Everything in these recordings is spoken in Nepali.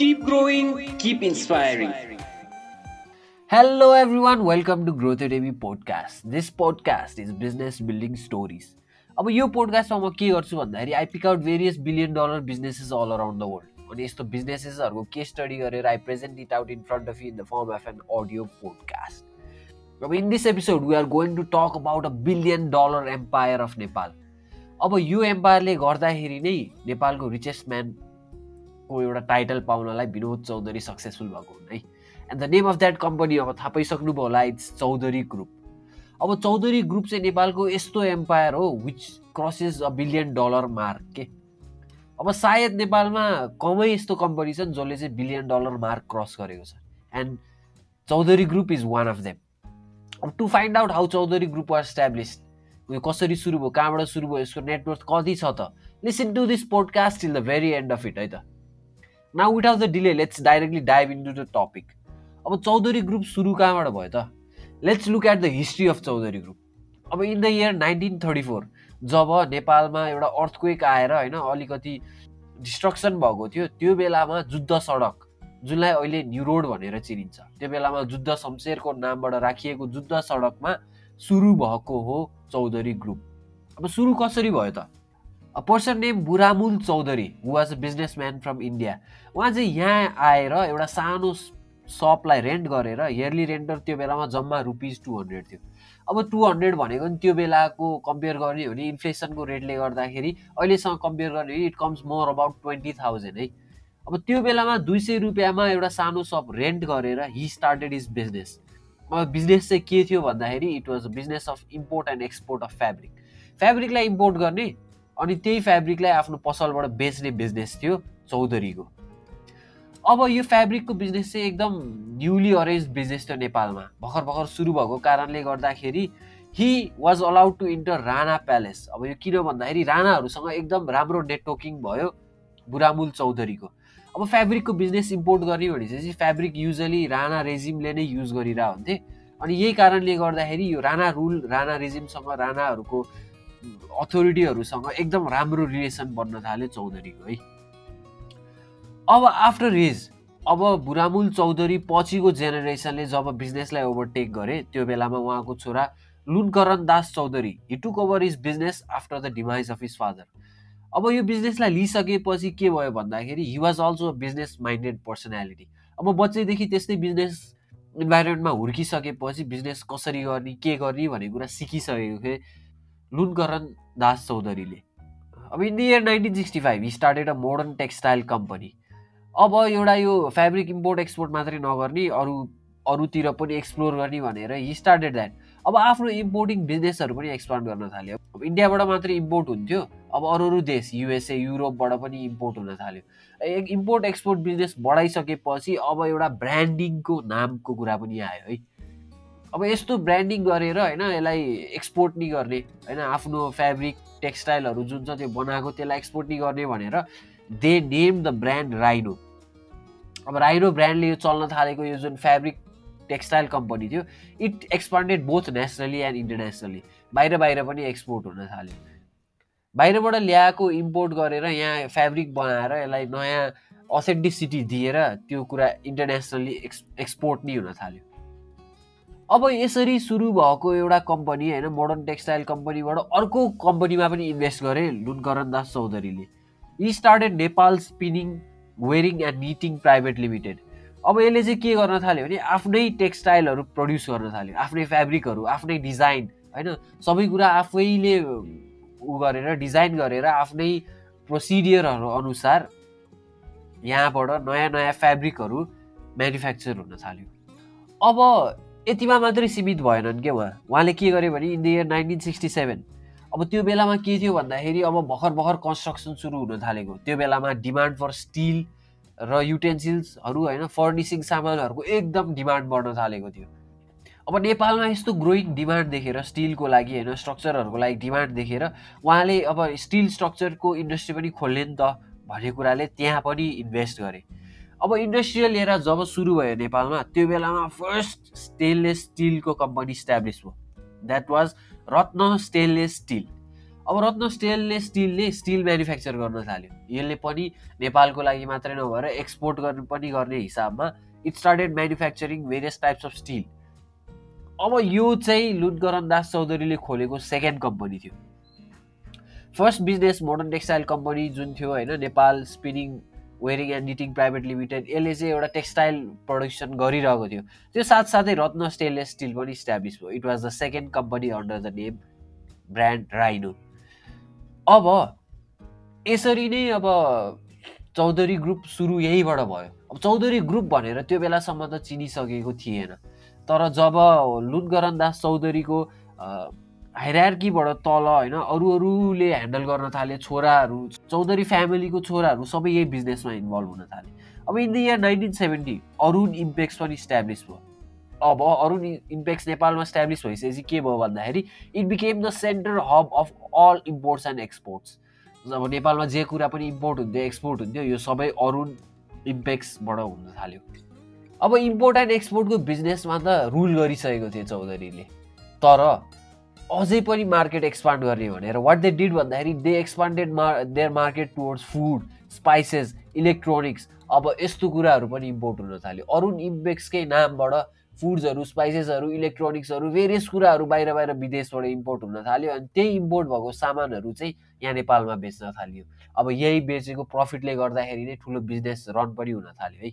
Keep growing, keep inspiring. Hello, everyone. Welcome to Growth Academy podcast. This podcast is business building stories. अब यो पोडकास्टमा म के गर्छु भन्दाखेरि I pick out various billion dollar businesses all around the world अनि यस्तो बिजनेसेसहरूको के स्टडी गरेर I present it out in front of in the firm of an audio podcast अब in this episode we are going to talk about a billion dollar empire of Nepal अब यो एम्पायरले गर्दाखेरि नै नेपालको रिचेस्ट म्यानको एउटा टाइटल पाउनलाई विनोद चौधरी सक्सेसफुल भएको हुन् है? And the name of that company अब थाहा पाइसक्नुभयो होला इट्स चौधरी ग्रुप अब चौधरी ग्रुप चाहिँ नेपालको यस्तो एम्पायर हो which crosses a billion dollar mark के? अब सायद नेपालमा कमै यस्तो कम्पनी छन् जसले चाहिँ बिलियन डलर मार्क क्रस गरेको छ। And Chaudhary group is one of them अब to find out how Chaudhary group are established उयो कसरी सुरु भयो कहाँबाट सुरु भयो यसको नेटवर्क कति छ त? Listen to this podcast till the very end of it है त? Now without the delay let's directly dive into the topic अब चौधरी ग्रुप सुरु कहाँबाट भयो त? Let's look at the history of Chaudhary group अब in the year nineteen thirty four जब नेपालमा एउटा अर्थक्वेक आएर होइन अलिकति डिस्ट्रक्सन भएको थियो त्यो बेलामा जुद्ध सडक जुनलाई अहिले न्यु रोड भनेर चिनिन्छ त्यो बेलामा जुद्ध शमशेरको नामबाट राखिएको जुद्ध सडकमा सुरु भएको हो चौधरी ग्रुप अब सुरु कसरी भयो त? Person name बुरामुल Chaudhary who was a businessman from India उहाँ चाहिँ यहाँ आएर एउटा सानो सपलाई रेन्ट गरेर इयरली रेन्टर त्यो बेलामा जम्मा रुपिज टू हन्ड्रेड थियो। अब टू हन्ड्रेड भनेको नि त्यो बेलाको कम्पेयर गर्ने हो भने इन्फ्लेसनको रेटले गर्दाखेरि अहिलेसँग कम्पेयर गर्ने it comes more about twenty thousand है। अब त्यो बेलामा दुई सय रुपियाँमा एउटा सानो सप रेन्ट गरेर हि स्टार्टेड इज बिजनेस अब बिजनेस चाहिँ के थियो भन्दाखेरि it was a business of import and export of fabric फेब्रिकलाई import गर्ने अनि त्यही फेब्रिकलाई आफ्नो पसलबाट बेच्ने बिजनेस थियो चौधरीको। अब यो फेब्रिकको बिजनेस चाहिँ एकदम न्युली अरेन्ज बिजनेस थियो नेपालमा। भर्खर भर्खर सुरु भएको कारणले गर्दाखेरि he was allowed to enter Rana palace अब यो किन भन्दाखेरि राणाहरूसँग एकदम राम्रो नेटवर्किङ भयो बुरामुल चौधरीको। अब फेब्रिकको बिजनेस इम्पोर्ट गर्ने भने चाहिँ फेब्रिक युजली राणा रेजिमले नै युज गरिरहेको हुन्थे अनि यही कारणले गर्दाखेरि यो राणा रुल राणा रेजिमसँग राणाहरूको अथोरिटीहरूसँग एकदम राम्रो रिलेसन बन्न थाल्यो चौधरीको है। अब आफ्टर हिज अब बुरामुल चौधरी पछिको जेनेरेसनले जब बिजनेसलाई ओभरटेक गरे त्यो बेलामा उहाँको छोरा Lunkaran Das Chaudhary he took over his business after the demise of his father अब यो बिजनेसलाई लिइसकेपछि के भयो भन्दाखेरि he was also a business minded personality अब बच्चैदेखि त्यस्तै बिजनेस इन्भाइरोमेन्टमा हुर्किसकेपछि बिजनेस कसरी गर्ने के गर्ने भन्ने कुरा सिकिसकेको थिएँ। लुनकरण दास चौधरीले अब in the year nineteen sixty five started a modern textile company अब एउटा यो फेब्रिक इम्पोर्ट एक्सपोर्ट मात्रै नगर्ने अरू अरूतिर पनि एक्सप्लोर गर्ने भनेर हि स्टार्टेड द्याट अब आफ्नो इम्पोर्टिङ बिजनेसहरू पनि एक्सपान्ड गर्न थाल्यो अब इन्डियाबाट मात्रै इम्पोर्ट हुन्थ्यो अब अरू अरू देश युएसए युरोपबाट पनि इम्पोर्ट हुन थाल्यो इम्पोर्ट एक्सपोर्ट बिजनेस बढाइसकेपछि अब एउटा ब्रान्डिङको नामको कुरा पनि आयो है अब यस्तो ब्रान्डिङ गरेर होइन यसलाई एक्सपोर्ट नि गर्ने होइन आफ्नो फेब्रिक टेक्सटाइलहरू जुन छ त्यो बनाएको त्यसलाई एक्सपोर्ट नि गर्ने भनेर they name the brand Rhino अब राइनो ब्रान्डले यो चल्न थालेको यो जुन फेब्रिक टेक्सटाइल कम्पनी थियो it expanded both nationally and internationally बाहिर बाहिर पनि एक्सपोर्ट हुन थाल्यो. बाहिरबाट ल्याएको इम्पोर्ट गरेर यहाँ फेब्रिक बनाएर यसलाई नयाँ अथेन्टिसिटी दिएर त्यो कुरा इन्टरनेसनली एक्स एक्सपोर्ट नै हुन थाल्यो। अब यसरी सुरु भएको एउटा कम्पनी होइन मोडर्न टेक्सटाइल कम्पनीबाट अर्को कम्पनीमा पनि इन्भेस्ट गरे लुनकरण दास चौधरीले। यी स्टार्टेड नेपाल स्पिनिङ वेरिङ एन्ड निटिङ प्राइभेट लिमिटेड अब यसले चाहिँ के गर्न थाल्यो भने आफ्नै टेक्सटाइलहरू प्रड्युस गर्न थाल्यो। आफ्नै फेब्रिकहरू आफ्नै डिजाइन होइन? सबै कुरा आफैले उ गरेर डिजाइन गरेर आफ्नै प्रोसिडियरहरू अनुसार यहाँबाट नयाँ नयाँ फेब्रिकहरू म्यानुफ्याक्चर हुन थाल्यो। अब यतिमा मात्रै सीमित भएनन् क्या उहाँ उहाँले के गर्यो भने in the year nineteen sixty seven अब त्यो बेलामा के थियो भन्दाखेरि अब भर्खर भर्खर कन्स्ट्रक्सन सुरु हुन थालेको। त्यो बेलामा डिमान्ड फर स्टिल र युटेन्सिल्सहरू होइन फर्निसिङ सामानहरूको एकदम डिमान्ड बढ्न थालेको थियो। अब नेपालमा यस्तो ग्रोइङ डिमान्ड देखेर स्टिलको लागि होइन स्ट्रक्चरहरूको लागि डिमान्ड देखेर उहाँले अब स्टिल स्ट्रक्चरको इन्डस्ट्री पनि खोल्ने नि त भन्ने कुराले त्यहाँ पनि इन्भेस्ट गरे। अब इन्डस्ट्रियल एरा जब सुरु भयो नेपालमा त्यो बेलामा फर्स्ट स्टेनलेस स्टिलको कम्पनी इस्टाब्लिस भयो। That was Ratna stainless steel अब रत्न स्टेनलेस स्टिलले स्टिल म्यानुफ्याक्चर गर्न थाल्यो। यसले पनि नेपालको लागि मात्रै नभएर एक्सपोर्ट गर्नु पनि गर्ने हिसाबमा it started manufacturing various types of steel अब यो चाहिँ लुटगरन दास चौधरीले खोलेको सेकेन्ड कम्पनी थियो। First business modern textile company जुन थियो होइन नेपाल स्पिनिङ वेरिङ एन्ड निटिङ प्राइभेट लिमिटेड यसले चाहिँ एउटा टेक्सटाइल प्रडक्सन गरिरहेको थियो। त्यो साथसाथै रत्न स्टेनलेस स्टिल पनि इस्टाब्लिस भयो। It was the second company under the name brand Rhino अब यसरी नै अब चौधरी ग्रुप सुरु यहीबाट भयो। अब चौधरी ग्रुप भनेर त्यो बेलासम्म त चिनिसकेको थिएन। तर जब लुटगरन दास चौधरीको हाइरार्कीबाट तल होइन अरू अरूले ह्यान्डल गर्न थाले छोराहरू चौधरी फ्यामिलीको छोराहरू सबै यही बिजनेसमा इन्भल्भ हुन थाले। अब in the year nineteen seventy Arun Impex पनि इस्ट्याब्लिस भयो। अब अरुण इम्पेक्स नेपालमा इस्ट्याब्लिस भइसकेपछि के भयो भन्दाखेरि it became the centre hub of all imports and exports अब नेपालमा जे कुरा पनि इम्पोर्ट हुन्थ्यो एक्सपोर्ट हुन्थ्यो यो सबै अरुण इम्पेक्सबाट हुन थाल्यो। अब इम्पोर्ट एन्ड एक्सपोर्टको बिजनेसमा त रुल गरिसकेको थियो चौधरीले। तर अझै पनि मार्केट एक्सपान्ड गर्ने भनेर। वाट दे डिड भन्दाखेरि दे एक्सपान्डेड मा their market towards food spices electronics अब यस्तो कुराहरू पनि इम्पोर्ट हुन थाल्यो। अरू इम्पेक्सकै नामबाट फुड्सहरू स्पाइसेसहरू इलेक्ट्रोनिक्सहरू भेरियस कुराहरू बाहिर बाहिर विदेशबाट इम्पोर्ट हुन थाल्यो अनि त्यही इम्पोर्ट भएको सामानहरू चाहिँ यहाँ नेपालमा बेच्न थाल्यो। अब यही बेचेको प्रफिटले गर्दाखेरि नै ठुलो बिजनेस रन पनि हुन थाल्यो है।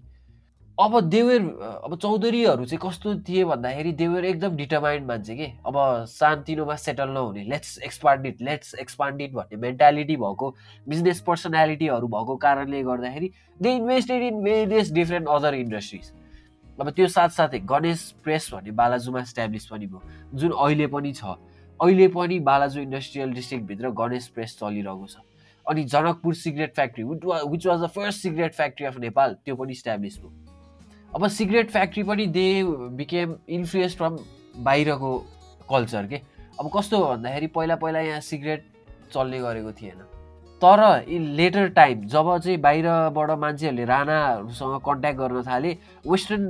अब देवेर अब चौधरीहरू चाहिँ कस्तो थिए भन्दाखेरि देवेर एकदम डिटर्माइन्ड मान्छे के? अब सानतिनोमा सेटल नहुने let's expand it let's expand it भन्ने मेन्टालिटी भएको बिजनेस पर्सनालिटीहरू भएको कारणले गर्दाखेरि they invested in various different other industries अब त्यो साथसाथै गणेश प्रेस भन्ने बालाजुमा इस्ट्याब्लिस पनि भयो जुन अहिले पनि छ। अहिले पनि बालाजु इन्डस्ट्रियल डिस्ट्रिक्टभित्र गणेश प्रेस चलिरहेको छ। अनि Janakpur cigarette factory which was the first cigarette factory of Nepal त्यो पनि इस्ट्याब्लिस भयो। अब सिगरेट फ्याक्ट्री पनि दे बिकेम इन्फ्लुएन्स फ्रम बाहिरको कल्चर के। अब कस्तो भन्दाखेरि पहिला पहिला यहाँ सिगरेट चल्ने गरेको थिएन। तर इन लेटर टाइम जब चाहिँ बाहिरबाट मान्छेहरूले राणाहरूसँग कन्ट्याक्ट गर्न थाले वेस्टर्न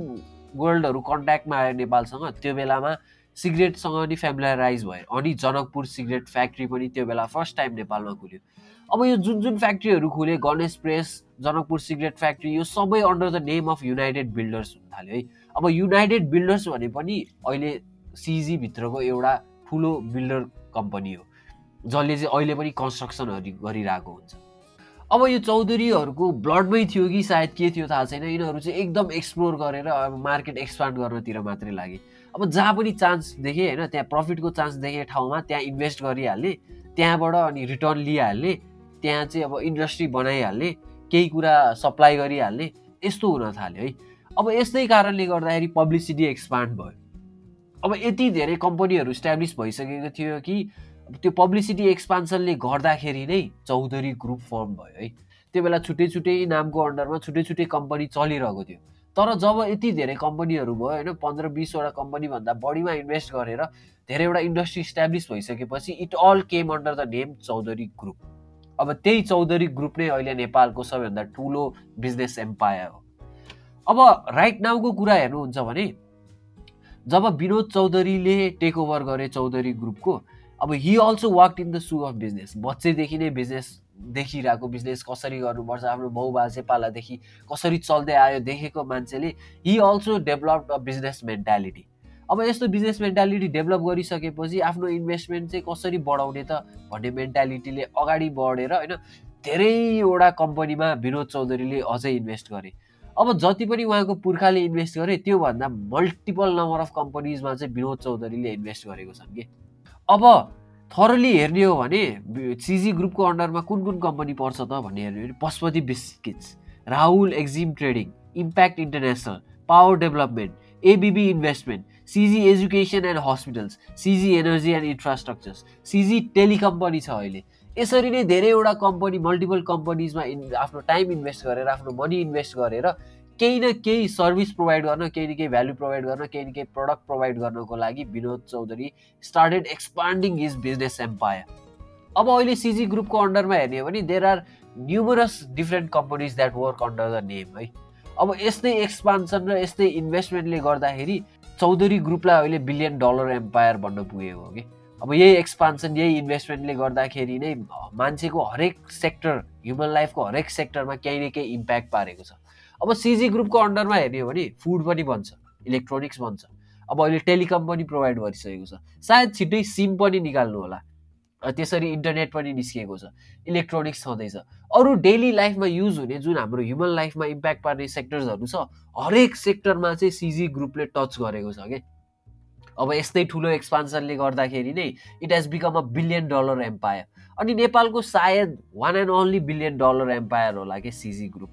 वर्ल्डहरू कन्ट्याक्टमा आयो नेपालसँग त्यो बेलामा सिगरेटसँग नि फ्यामिलाराइज भयो अनि जनकपुर सिगरेट फ्याक्ट्री पनि त्यो बेला फर्स्ट टाइम नेपालमा खुल्यो। अब यो जुन जुन फ्याक्ट्रीहरू खुले Ganesh press Janakpur cigarette factory यो सबै under the name of united builders हुन थाल्यो है। अब युनाइटेड बिल्डर्स भने पनि अहिले सिजीभित्रको एउटा ठुलो बिल्डर कम्पनी हो जसले चाहिँ अहिले पनि कन्स्ट्रक्सनहरू गरिरहेको हुन्छ। अब यो चौधरीहरूको ब्लडमै थियो कि सायद के थियो थाहा छैन यिनीहरू चाहिँ एकदम एक्सप्लोर गरेर अब मार्केट एक्सपान्ड गर्नतिर मात्रै लागे। अब जहाँ पनि चान्स देखेँ होइन त्यहाँ प्रफिटको चान्स देखेँ ठाउँमा त्यहाँ इन्भेस्ट गरिहाल्ने त्यहाँबाट अनि रिटर्न लिइहाल्ने त्यहाँ चाहिँ अब इन्डस्ट्री बनाइहाल्ने केही कुरा सप्लाई गरिहाल्ने यस्तो हुन थाल्यो है। अब यस्तै कारणले गर्दाखेरि पब्लिसिटी एक्सपान्ड भयो। अब यति धेरै कम्पनीहरू इस्ट्याब्लिस भइसकेको थियो कि त्यो पब्लिसिटी एक्सपान्सनले गर्दाखेरि नै चौधरी ग्रुप फर्म भयो है। त्यो बेला छुट्टै छुट्टै नामको अन्डरमा छुट्टै छुट्टै कम्पनी चलिरहेको थियो। तर जब यति धेरै कम्पनीहरू भयो होइन पन्ध्र बिसवटा कम्पनीभन्दा बढीमा इन्भेस्ट गरेर धेरैवटा इन्डस्ट्री इस्ट्याब्लिस भइसकेपछि it all came under the name Chaudhary group अब त्यही चौधरी ग्रुप नै अहिले नेपालको सबैभन्दा ठुलो बिजनेस एम्पायर हो। अब राइट नाउको कुरा हेर्नुहुन्छ भने जब विनोद चौधरीले टेक ओभर गरे चौधरी ग्रुपको अब he also work in the sue of business बच्चैदेखि नै बिजनेस देखिरहेको बिजनेस कसरी गर्नुपर्छ आफ्नो बाउ बाजे पालादेखि कसरी चल्दै आयो देखेको मान्छेले he also develop a business mentality अब यस्तो बिजनेस मेन्टालिटी डेभलप गरिसकेपछि आफ्नो इन्भेस्टमेन्ट चाहिँ कसरी बढाउने त भन्ने मेन्टालिटीले अगाडि बढेर होइन धेरैवटा कम्पनीमा विनोद चौधरीले अझै इन्भेस्ट गरे। अब जति पनि उहाँको पुर्खाले इन्भेस्ट गरे त्योभन्दा मल्टिपल नम्बर अफ कम्पनीजमा चाहिँ विनोद चौधरीले इन्भेस्ट गरेको छन् कि। अब थरली हेर्ने हो भने सिजी ग्रुपको अन्डरमा कुन कुन कम्पनी पर्छ त भन्ने हेर्ने भने Pashupati biscuits Rahul exim trading impact international power development ABB investment CG education and hospitals CG energy and infrastructures CG telecom पनि छ अहिले। यसरी नै धेरैवटा कम्पनी मल्टिपल कम्पनीजमा इन आफ्नो टाइम इन्भेस्ट गरेर आफ्नो मनी इन्भेस्ट गरेर केही न केही सर्भिस प्रोभाइड गर्न केही न केही भ्याल्यु प्रोभाइड गर्न केही न केही प्रडक्ट प्रोभाइड गर्नको लागि Binod Chaudhary started expanding his business empire अब अहिले सिजी ग्रुपको अन्डरमा हेर्ने हो भने there are numerous different companies that work under the name है। अब यस्तै एक्सपान्सन र यस्तै इन्भेस्टमेन्टले गर्दाखेरि चौधरी ग्रुपलाई अहिले बिलियन डलर एम्पायर भन्न पुगेको हो कि? अब यही एक्सपान्सन यही इन्भेस्टमेन्टले गर्दाखेरि नै मान्छेको हरेक सेक्टर ह्युमन लाइफको हरेक सेक्टरमा केही न केही इम्प्याक्ट पारेको छ। अब सिजी ग्रुपको अन्डरमा हेर्ने हो भने फुड पनि बन्छ इलेक्ट्रोनिक्स बन्छ। अब अहिले टेलिकम पनि प्रोभाइड गरिसकेको छ। सायद छिट्टै सिम पनि निकाल्नु होला। त्यसरी इन्टरनेट पनि निस्किएको छ। इलेक्ट्रोनिक्स छँदैछ। अरू डेली लाइफमा युज हुने जुन हाम्रो ह्युमन लाइफमा इम्प्याक्ट पार्ने सेक्टर्सहरू छ हरेक सेक्टरमा चाहिँ सिजी ग्रुपले टच गरेको छ कि? अब यस्तै ठुलो एक्सपान्सनले गर्दाखेरि नै it has become a billion dollar empire अनि नेपालको सायद one and only billion dollar empire होला कि सिजी ग्रुप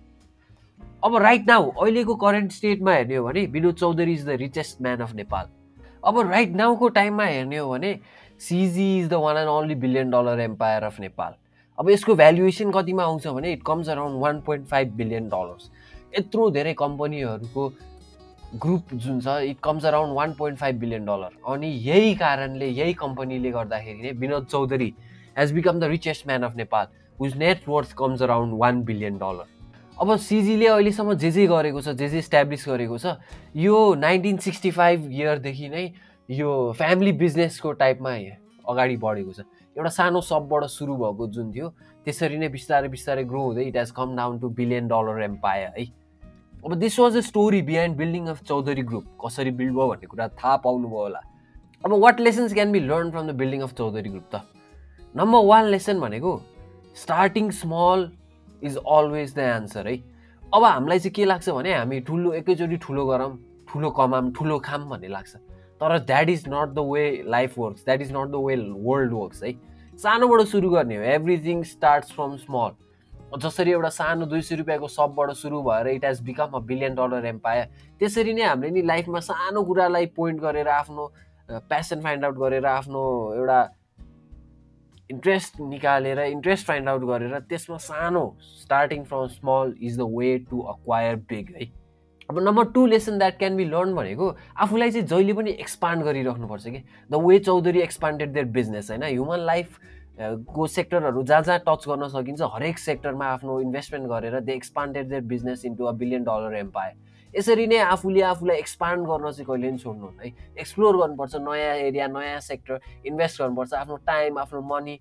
अब राइट नाउ अहिलेको करेन्ट स्टेटमा हेर्ने हो भने Binod Chaudhary is the richest man of Nepal. अब राइट नाउको टाइममा हेर्ने हो भने CG is the one and only billion dollar empire of Nepal. अब यसको भ्यालुएसन कतिमा आउँछ भने it comes around one point five billion dollars यत्रो धेरै कम्पनीहरूको ग्रुप जुन छ it comes around one point five billion dollar अनि यही कारणले यही कम्पनीले गर्दाखेरि नै Binod Chaudhary has become the richest man of Nepal whose net worth comes around one billion dollar अब सिजीले अहिलेसम्म जे जे गरेको छ जे जे इस्ट्याब्लिस गरेको छ यो नाइन्टिन सिक्सटी फाइभ इयरदेखि नै यो फ्यामिली बिजनेसको टाइपमा अगाडि बढेको छ। एउटा सानो सबबाट सुरु भएको जुन थियो त्यसरी नै बिस्तारै बिस्तारै ग्रो हुँदै it has come down to billion dollar empire है। अब this was a story behind building of Chaudhary group कसरी बिल्ड भयो भन्ने कुरा थाहा पाउनुभयो होला। अब what lessons can be learn from the building of Chaudhary group त? नम्बर वान लेसन भनेको starting small is always the answer है। अब हामीलाई चाहिँ के लाग्छ भने हामी ठुलो एकैचोटि ठुलो गरौँ ठुलो कमाम ठुलो खाम भन्ने लाग्छ। तर that is not the way life works that is not the way world works है। सानोबाट सुरु गर्ने हो। एभ्रिथिङ स्टार्ट्स फ्रम स्मल जसरी एउटा सानो दुई सय रुपियाँको सबबाट सुरु भएर it has become a billion dollar empire त्यसरी नै हामीले नि लाइफमा सानो कुरालाई पोइन्ट गरेर आफ्नो प्यासन फाइन्ड आउट गरेर आफ्नो एउटा इन्ट्रेस्ट निकालेर इन्ट्रेस्ट फाइन्ड आउट गरेर त्यसमा सानो starting from small is the way to acquire big है। अब number two lesson that can be learn भनेको आफूलाई चाहिँ जहिले पनि एक्सपान्ड गरिराख्नुपर्छ कि। The way Chaudhary expanded their business होइन? ह्युमन लाइफ को सेक्टरहरू जहाँ जहाँ टच गर्न सकिन्छ हरेक सेक्टरमा आफ्नो इन्भेस्टमेन्ट गरेर they expanded their business into a billion dollar empire यसरी नै आफूले आफूलाई एक्सपान्ड गर्न चाहिँ कहिले पनि छोड्नु है? एक्सप्लोर गर्नुपर्छ नयाँ एरिया नयाँ सेक्टर इन्भेस्ट गर्नुपर्छ आफ्नो टाइम आफ्नो मनी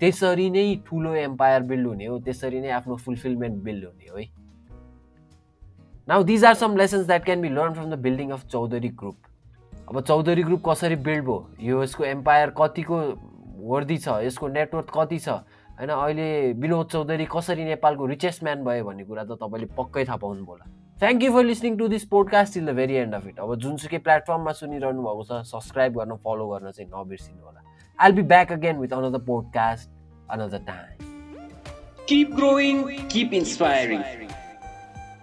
त्यसरी नै ठुलो एम्पायर बिल्ड हुने हो त्यसरी नै आफ्नो फुलफिलमेन्ट बिल्ड हुने हो है? Now these are some lessons that can be learn from the building of Chaudhary group अब चौधरी ग्रुप कसरी बिल्ड भयो? यो यसको एम्पायर कतिको वर्दी छ? यसको नेटवर्क कति छ? होइन अहिले विनोद चौधरी कसरी नेपालको रिचेस्ट म्यान भयो भन्ने कुरा त तपाईँले पक्कै थाहा पाउनु होला। Thank you for listening to this podcast till the very end of it अब जुनसुकै प्लेटफर्ममा सुनिरहनु भएको छ सब्सक्राइब गर्न फलो गर्न चाहिँ नबिर्सिनु होला। I'll be back again with another podcast another time. Keep growing, keep inspiring.